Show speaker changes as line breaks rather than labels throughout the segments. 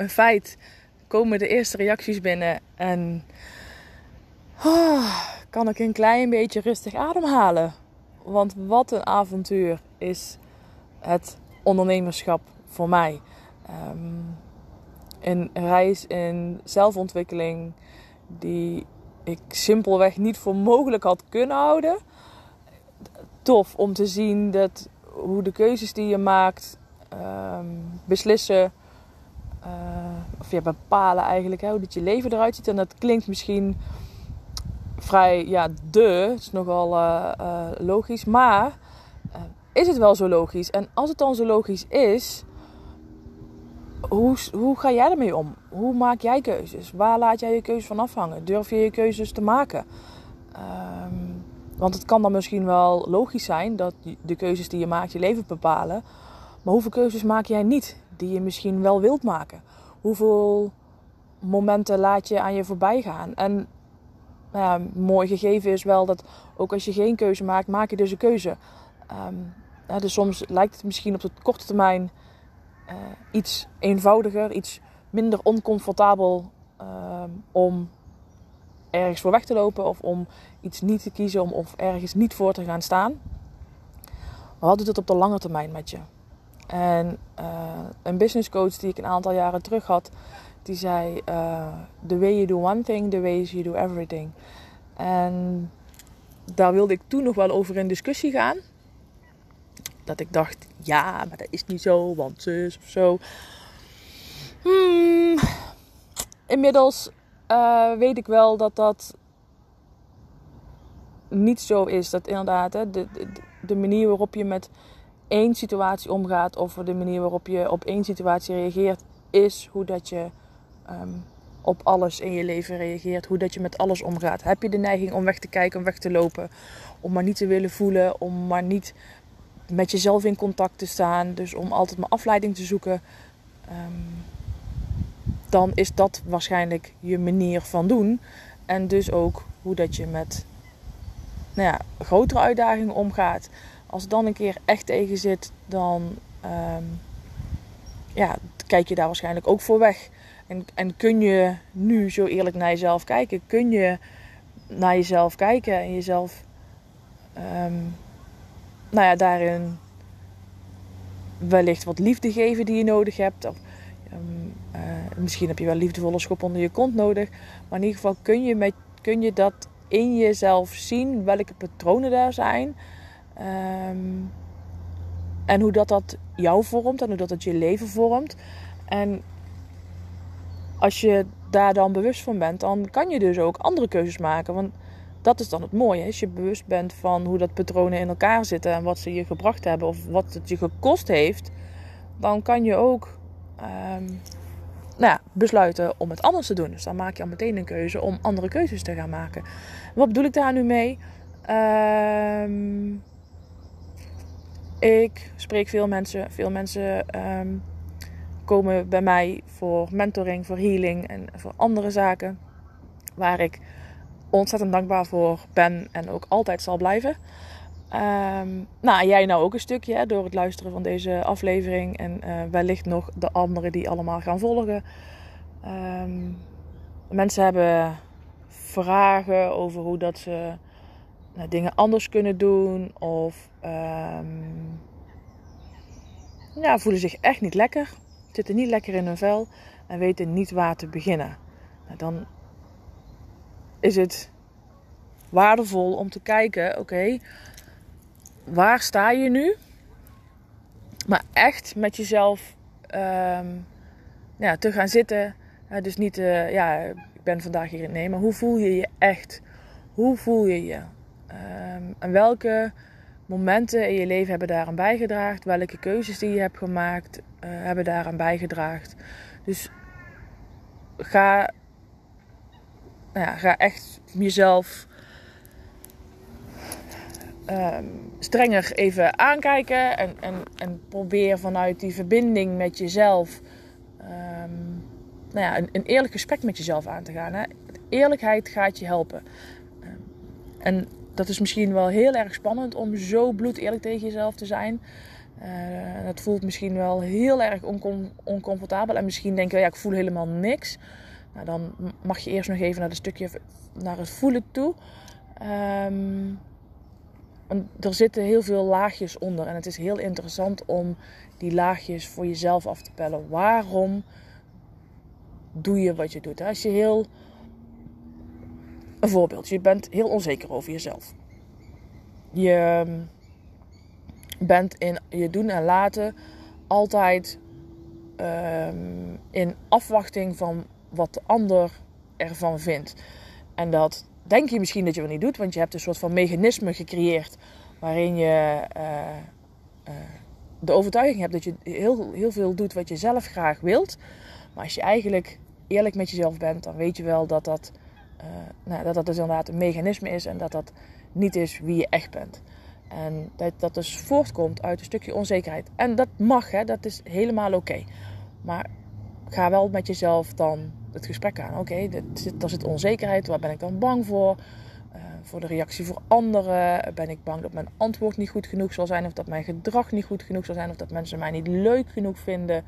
een feit. Komen de eerste reacties binnen en oh, kan ik een klein beetje rustig ademhalen. Want wat een avontuur is het ondernemerschap voor mij. Um, een reis in zelfontwikkeling die ik simpelweg niet voor mogelijk had kunnen houden. Tof om te zien dat hoe de keuzes die je maakt um, beslissen uh, of ja, bepalen eigenlijk hoe dat je leven eruit ziet. En dat klinkt misschien vrij, ja, de, het is nogal uh, uh, logisch, maar is het wel zo logisch? En als het dan zo logisch is, hoe, hoe ga jij ermee om? Hoe maak jij keuzes? Waar laat jij je keuzes van afhangen? Durf je je keuzes te maken? Um, want het kan dan misschien wel logisch zijn dat de keuzes die je maakt je leven bepalen. Maar hoeveel keuzes maak jij niet die je misschien wel wilt maken? Hoeveel momenten laat je aan je voorbij gaan? En nou ja, mooi gegeven is wel dat ook als je geen keuze maakt, maak je dus een keuze. Ja, dus soms lijkt het misschien op de korte termijn uh, iets eenvoudiger, iets minder oncomfortabel uh, om ergens voor weg te lopen of om iets niet te kiezen om, of ergens niet voor te gaan staan. Maar wat doet het op de lange termijn met je? En uh, een business coach die ik een aantal jaren terug had, die zei: uh, The way you do one thing, the way you do everything. En daar wilde ik toen nog wel over in discussie gaan. Dat ik dacht: ja, maar dat is niet zo, want zus of zo. Hmm. Inmiddels uh, weet ik wel dat dat niet zo is. Dat inderdaad hè, de, de, manier waarop je met één situatie omgaat of de manier waarop je op één situatie reageert, is hoe dat je um, op alles in je leven reageert. Hoe dat je met alles omgaat. Heb je de neiging om weg te kijken, om weg te lopen, om maar niet te willen voelen, om maar niet met jezelf in contact te staan, dus om altijd maar afleiding te zoeken. Um, dan is dat waarschijnlijk je manier van doen. En dus ook hoe dat je met nou ja, grotere uitdagingen omgaat. Als het dan een keer echt tegen zit, dan um, ja, kijk je daar waarschijnlijk ook voor weg. En, en kun je nu zo eerlijk naar jezelf kijken? Kun je naar jezelf kijken en jezelf um, nou ja, daarin wellicht wat liefde geven die je nodig hebt? Of, um, uh, misschien heb je wel liefdevolle schop onder je kont nodig. Maar in ieder geval kun je, met, kun je dat in jezelf zien, welke patronen daar zijn. Um, en hoe dat dat jou vormt en hoe dat het je leven vormt. En als je daar dan bewust van bent, dan kan je dus ook andere keuzes maken. Want dat is dan het mooie. Als je bewust bent van hoe dat patronen in elkaar zitten en wat ze je gebracht hebben of wat het je gekost heeft, dan kan je ook um, nou ja, besluiten om het anders te doen. Dus dan maak je al meteen een keuze om andere keuzes te gaan maken. Wat bedoel ik daar nu mee? Um, ik spreek veel mensen. Veel mensen um, komen bij mij voor mentoring, voor healing en voor andere zaken. Waar ik ontzettend dankbaar voor ben en ook altijd zal blijven. Um, nou, jij nou ook een stukje hè, door het luisteren van deze aflevering. En uh, wellicht nog de anderen die allemaal gaan volgen. Um, mensen hebben vragen over hoe dat ze nou, dingen anders kunnen doen. Of ja, voelen zich echt niet lekker. Zitten niet lekker in hun vel. En weten niet waar te beginnen. Nou, dan is het waardevol om te kijken, oké, waar sta je nu? Maar echt met jezelf ehm, te gaan zitten. dus niet, uh, ja, ik ben vandaag hier. Nee, maar hoe voel je je echt? Hoe voel je je? Um, en welke momenten in je leven hebben daaraan bijgedragen? Welke keuzes die je hebt gemaakt uh, hebben daaraan bijgedragen? Dus ga, nou ja, ga echt jezelf um, strenger even aankijken. En, en, en probeer vanuit die verbinding met jezelf. Um, nou ja, een, een, eerlijk gesprek met jezelf aan te gaan. Hè. Eerlijkheid gaat je helpen. Um, en dat is misschien wel heel erg spannend om zo bloed eerlijk tegen jezelf te zijn. Uh, dat voelt misschien wel heel erg oncom oncomfortabel. En misschien denk je, ja, ik voel helemaal niks. Nou, dan mag je eerst nog even naar, het stukje, naar het voelen toe. Um, er zitten heel veel laagjes onder. En het is heel interessant om die laagjes voor jezelf af te pellen. Waarom doe je wat je doet? Als je heel. Een voorbeeld, je bent heel onzeker over jezelf. Je ehm, bent in je doen en laten altijd um, in afwachting van wat de ander ervan vindt. En dat denk je misschien dat je wel niet doet, want je hebt een soort van mechanisme gecreëerd waarin je uh, uh, de overtuiging hebt dat je heel, heel veel doet wat je zelf graag wilt. Maar als je eigenlijk eerlijk met jezelf bent, dan weet je wel dat dat, uh, nou, dat, dat dus inderdaad een mechanisme is en dat dat niet is wie je echt bent. En dat dat dus voortkomt uit een stukje onzekerheid. En dat mag, hè, dat is helemaal oké. Maar ga wel met jezelf dan het gesprek aan. Oké, okay, er zit onzekerheid, waar ben ik dan bang voor? Uh, voor de reactie voor anderen? Ben ik bang dat mijn antwoord niet goed genoeg zal zijn? Of dat mijn gedrag niet goed genoeg zal zijn? Of dat mensen mij niet leuk genoeg vinden?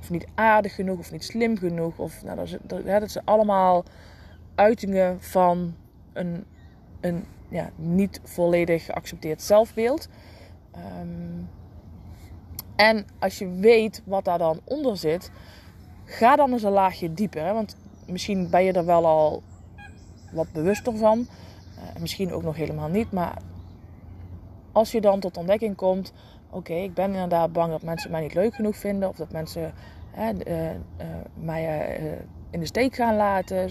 Of niet aardig genoeg? Of niet slim genoeg? Of, nou, dat, is, dat, allemaal uitingen van een, een ja, niet volledig geaccepteerd zelfbeeld. Um, en als je weet wat daar dan onder zit, Ga dan eens een laagje dieper. Hè? Want misschien ben je er wel al wat bewuster van. Uh, misschien ook nog helemaal niet. Maar als je dan tot ontdekking komt: oké, ik ben inderdaad bang dat mensen mij niet leuk genoeg vinden. Of dat mensen uh, uh, mij in de steek gaan laten.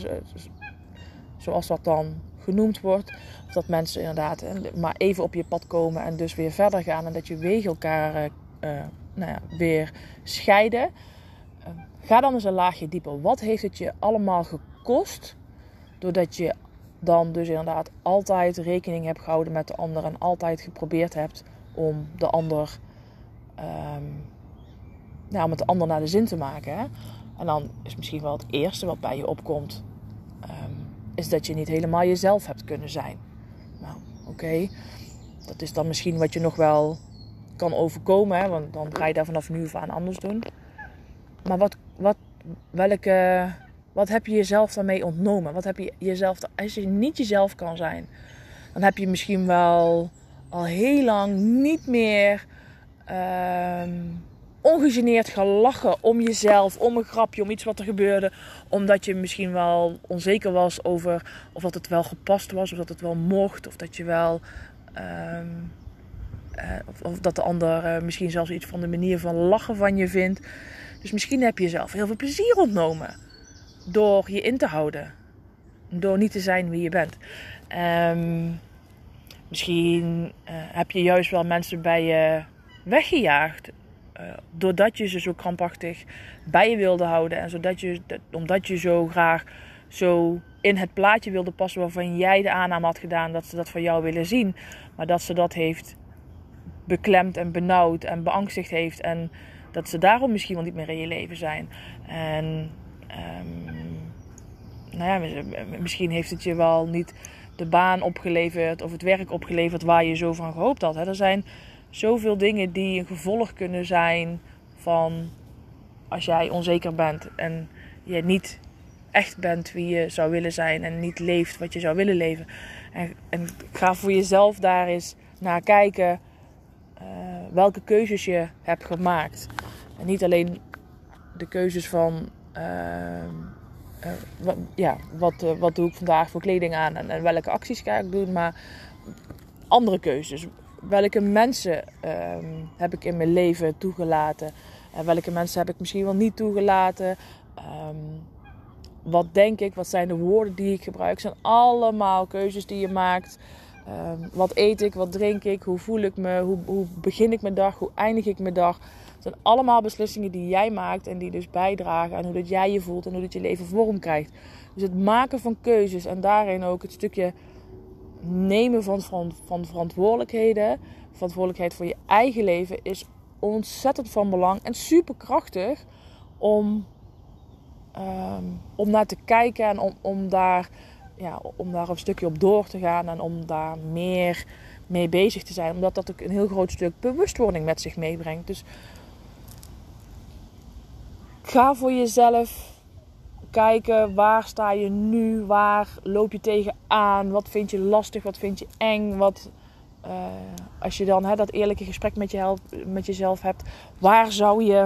Zoals dat dan genoemd wordt. Dat mensen inderdaad maar even op je pad komen en dus weer verder gaan. En dat je wegen elkaar nou ja, weer scheiden. Ga dan eens een laagje dieper. Wat heeft het je allemaal gekost? Doordat je dan dus inderdaad altijd rekening hebt gehouden met de ander en altijd geprobeerd hebt om de ander, um, nou, met de ander naar de zin te maken. En dan is misschien wel het eerste wat bij je opkomt, is dat je niet helemaal jezelf hebt kunnen zijn. Nou, oké, dat is dan misschien wat je nog wel kan overkomen, hè? want dan ga je daar vanaf nu aan anders doen. Maar wat, wat, welke, wat heb je jezelf daarmee ontnomen? Wat heb je jezelf, als je niet jezelf kan zijn, dan heb je misschien wel al heel lang niet meer um, ongegeneerd gelachen om jezelf, om een grapje, om iets wat er gebeurde. Omdat je misschien wel onzeker was over of dat het wel gepast was, of dat het wel mocht, of dat je wel. Um, uh, of, of, dat de ander uh, misschien zelfs iets van de manier van lachen van je vindt. Dus misschien heb je jezelf heel veel plezier ontnomen door je in te houden. Door niet te zijn wie je bent. Um, misschien uh, heb je juist wel mensen bij je weggejaagd. Uh, doordat je ze zo krampachtig bij je wilde houden. En zodat je, omdat je zo graag zo in het plaatje wilde passen waarvan jij de aanname had gedaan dat ze dat van jou willen zien. Maar dat ze dat heeft beklemd en benauwd en beangstigd heeft. En dat ze daarom misschien wel niet meer in je leven zijn. En um, nou ja, misschien heeft het je wel niet de baan opgeleverd of het werk opgeleverd waar je zo van gehoopt had. Hè. Er zijn zoveel dingen die een gevolg kunnen zijn van als jij onzeker bent en je niet echt bent wie je zou willen zijn en niet leeft wat je zou willen leven. En, en ga voor jezelf daar eens naar kijken uh, welke keuzes je hebt gemaakt. En niet alleen de keuzes van uh, wat, ja, wat, wat doe ik vandaag voor kleding aan en, en, welke acties ga ik doen. Maar andere keuzes. Welke mensen ehm, heb ik in mijn leven toegelaten? En welke mensen heb ik misschien wel niet toegelaten? Um, wat denk ik? Wat zijn de woorden die ik gebruik? Het zijn allemaal keuzes die je maakt. Um, wat eet ik? Wat drink ik? Hoe voel ik me? Hoe, hoe begin ik mijn dag? Hoe eindig ik mijn dag? Het zijn allemaal beslissingen die jij maakt en die dus bijdragen aan hoe dat jij je voelt en hoe dat je leven vorm krijgt. Dus het maken van keuzes en daarin ook het stukje nemen van, van, van verantwoordelijkheden, verantwoordelijkheid voor je eigen leven, is ontzettend van belang en super krachtig om, um, om naar te kijken en om, om, daar, ja, om daar een stukje op door te gaan en om daar meer mee bezig te zijn. Omdat dat ook een heel groot stuk bewustwording met zich meebrengt. Dus ga voor jezelf kijken waar sta je nu, waar loop je tegenaan, wat vind je lastig, wat vind je eng, wat, uh, als je dan hè, dat eerlijke gesprek met, je met jezelf hebt, waar zou je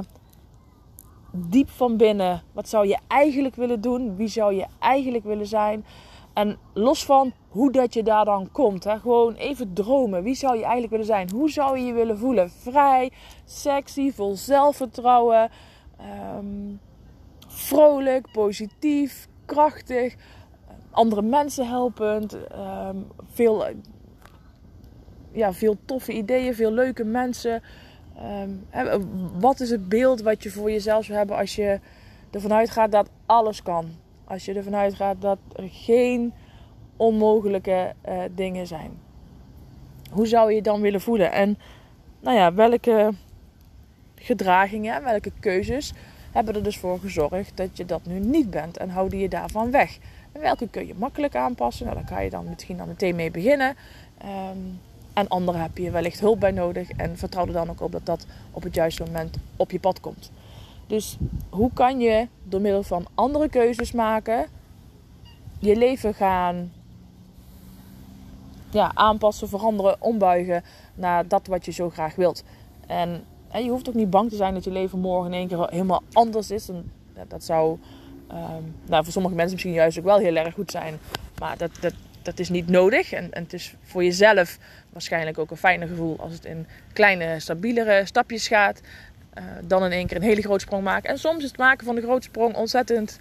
diep van binnen, wat zou je eigenlijk willen doen, wie zou je eigenlijk willen zijn? En los van hoe dat je daar dan komt, hè, gewoon even dromen, wie zou je eigenlijk willen zijn, hoe zou je je willen voelen, vrij, sexy, vol zelfvertrouwen. Um, vrolijk, positief, krachtig, andere mensen helpend, um, veel, ja, veel toffe ideeën, veel leuke mensen. Um, wat is het beeld wat je voor jezelf zou hebben als je ervan uitgaat dat alles kan? Als je ervan uitgaat dat er geen onmogelijke uh, dingen zijn. Hoe zou je je dan willen voelen? En nou ja, welke gedragingen, welke keuzes hebben er dus voor gezorgd dat je dat nu niet bent en houden je daarvan weg. En welke kun je makkelijk aanpassen? Nou, daar kan je dan misschien dan meteen mee beginnen. Um, en andere heb je wellicht hulp bij nodig en vertrouw er dan ook op dat dat op het juiste moment op je pad komt. Dus hoe kan je door middel van andere keuzes maken je leven gaan ja, aanpassen, veranderen, ombuigen naar dat wat je zo graag wilt. En en je hoeft ook niet bang te zijn dat je leven morgen in één keer helemaal anders is. En dat zou um, nou, voor sommige mensen misschien juist ook wel heel erg goed zijn. Maar dat, dat, dat is niet nodig. En, en het is voor jezelf waarschijnlijk ook een fijner gevoel als het in kleine, stabielere stapjes gaat. Uh, dan in één keer een hele grote sprong maken. En soms is het maken van de grote sprong ontzettend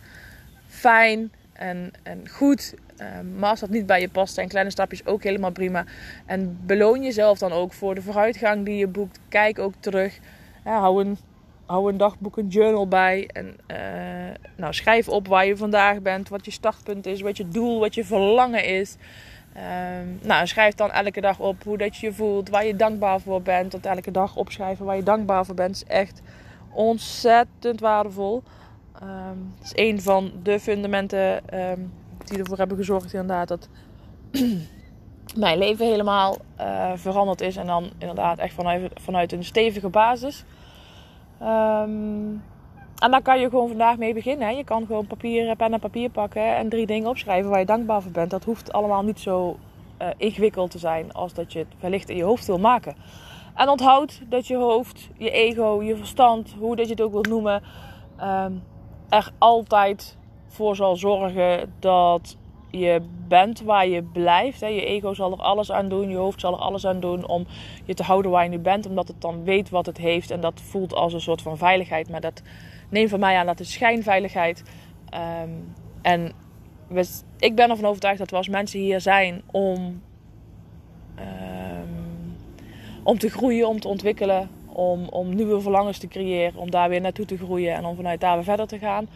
fijn en, en goed. Um, maar als dat niet bij je past, zijn kleine stapjes ook helemaal prima. En beloon jezelf dan ook voor de vooruitgang die je boekt. Kijk ook terug. Ja, hou, een, hou een dagboek, een journal bij. En uh, nou, schrijf op waar je vandaag bent, wat je startpunt is, wat je doel, wat je verlangen is. Um, nou, schrijf dan elke dag op hoe dat je je voelt, waar je dankbaar voor bent. Want elke dag opschrijven waar je dankbaar voor bent is echt ontzettend waardevol. Um, is een van de fundamenten um, die ervoor hebben gezorgd inderdaad dat mijn leven helemaal uh, veranderd is. En dan inderdaad echt vanuit, vanuit een stevige basis. Um, en daar kan je gewoon vandaag mee beginnen. Je kan gewoon papier, pen en papier pakken en drie dingen opschrijven waar je dankbaar voor bent. Dat hoeft allemaal niet zo uh, ingewikkeld te zijn als dat je het wellicht in je hoofd wil maken. En onthoud dat je hoofd, je ego, je verstand, hoe dat je het ook wilt noemen, um, er altijd voor zal zorgen dat je bent waar je blijft. Je ego zal er alles aan doen, je hoofd zal er alles aan doen om je te houden waar je nu bent, omdat het dan weet wat het heeft en dat voelt als een soort van veiligheid. Maar dat neem van mij aan dat is schijnveiligheid. Um, en ik ben ervan overtuigd dat we als mensen hier zijn om, um, om te groeien, om te ontwikkelen, om, om nieuwe verlangens te creëren, om daar weer naartoe te groeien en om vanuit daar weer verder te gaan.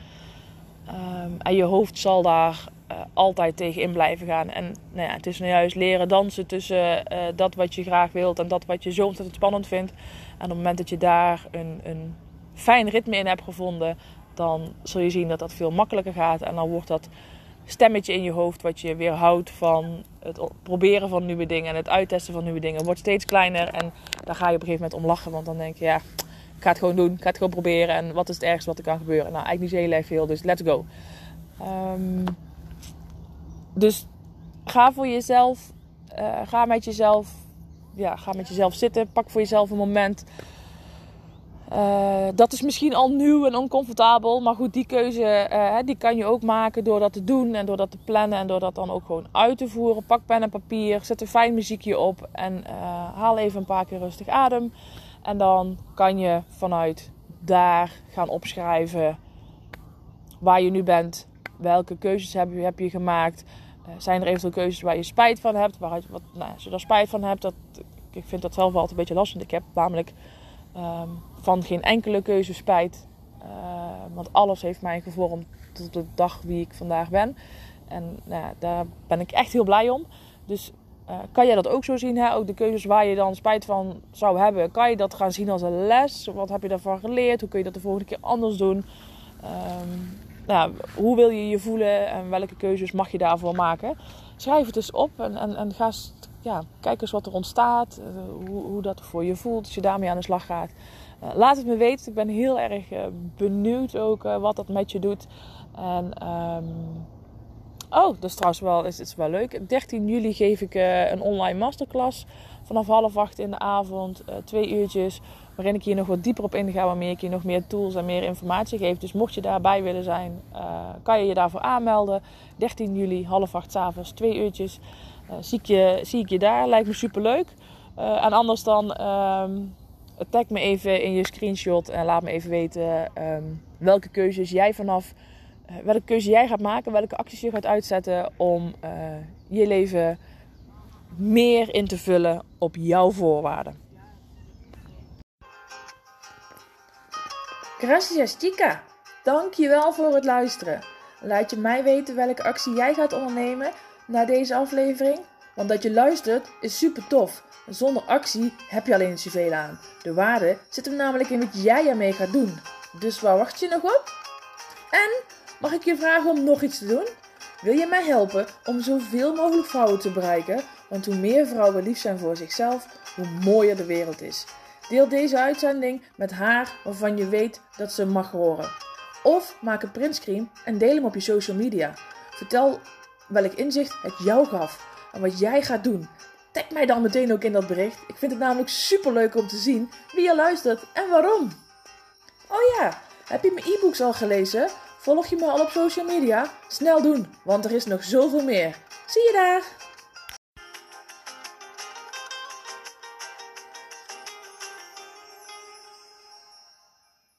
Um, en je hoofd zal daar uh, altijd tegen in blijven gaan. En nou ja, het is nou juist leren dansen tussen uh, dat wat je graag wilt en dat wat je zo ontzettend spannend vindt. En op het moment dat je daar een, een fijn ritme in hebt gevonden, dan zul je zien dat dat veel makkelijker gaat. En dan wordt dat stemmetje in je hoofd wat je weerhoudt van het proberen van nieuwe dingen en het uittesten van nieuwe dingen, wordt steeds kleiner. En daar ga je op een gegeven moment om lachen, want dan denk je ja ik ga het gewoon doen. Ik ga het gewoon proberen. En wat is het ergste wat er kan gebeuren? Nou, eigenlijk niet zo heel erg veel. Dus let's go. Um, dus ga voor jezelf. Uh, ga met jezelf. Ja, ga met jezelf zitten. Pak voor jezelf een moment. Uh, dat is misschien al nieuw en oncomfortabel. Maar goed, die keuze uh, die kan je ook maken door dat te doen en door dat te plannen en door dat dan ook gewoon uit te voeren. Pak pen en papier, zet een fijn muziekje op en uh, haal even een paar keer rustig adem. En dan kan je vanuit daar gaan opschrijven waar je nu bent. Welke keuzes heb je, heb je gemaakt? zijn er eventueel keuzes waar je spijt van hebt? Waaruit, wat, nou, als je daar spijt van hebt, dat, ik vind dat zelf altijd een beetje lastig. Ik heb namelijk um, van geen enkele keuze spijt. Uh, want alles heeft mij gevormd tot de dag wie ik vandaag ben. En nou, daar ben ik echt heel blij om. Dus uh, kan jij dat ook zo zien? Hè? Ook de keuzes waar je dan spijt van zou hebben. Kan je dat gaan zien als een les? Wat heb je daarvan geleerd? Hoe kun je dat de volgende keer anders doen? Um, nou, hoe wil je je voelen en welke keuzes mag je daarvoor maken? Schrijf het eens op en, en, en ga ja, kijk eens wat er ontstaat. Uh, hoe, hoe dat voor je voelt als je daarmee aan de slag gaat. Uh, laat het me weten. Ik ben heel erg uh, benieuwd ook wat dat met je doet. En um, oh, dat is trouwens wel, is, is wel leuk. 13 juli geef ik een online masterclass vanaf half acht in de avond, twee uurtjes, waarin ik hier nog wat dieper op inga, waarmee ik je nog meer tools en meer informatie geef. Dus mocht je daarbij willen zijn, kan je je daarvoor aanmelden. 13 juli, half acht s avonds, twee uurtjes. Uh, zie, ik je, zie ik je daar, lijkt me super leuk. Uh, en anders dan um, tag me even in je screenshot en laat me even weten um, welke keuzes jij vanaf, uh, welke keuze jij gaat maken, welke acties je gaat uitzetten om je leven meer in te vullen op jouw voorwaarden.
Gracias chica, dankjewel voor het luisteren. Laat je mij weten welke actie jij gaat ondernemen naar deze aflevering? Want dat je luistert is super tof. Zonder actie heb je alleen zoveel aan. De waarde zit hem namelijk in wat jij ermee gaat doen. Dus waar wacht je nog op? En mag ik je vragen om nog iets te doen? Wil je mij helpen om zoveel mogelijk vrouwen te bereiken? Want hoe meer vrouwen lief zijn voor zichzelf, hoe mooier de wereld is. Deel deze uitzending met haar waarvan je weet dat ze mag horen. Of maak een printscreen en deel hem op je social media. Vertel welk inzicht het jou gaf en wat jij gaat doen. Tag mij dan meteen ook in dat bericht. Ik vind het namelijk super leuk om te zien wie je luistert en waarom. Oh ja, heb je mijn e-books al gelezen? Volg je me al op social media? Snel doen, want er is nog zoveel meer. Zie je daar!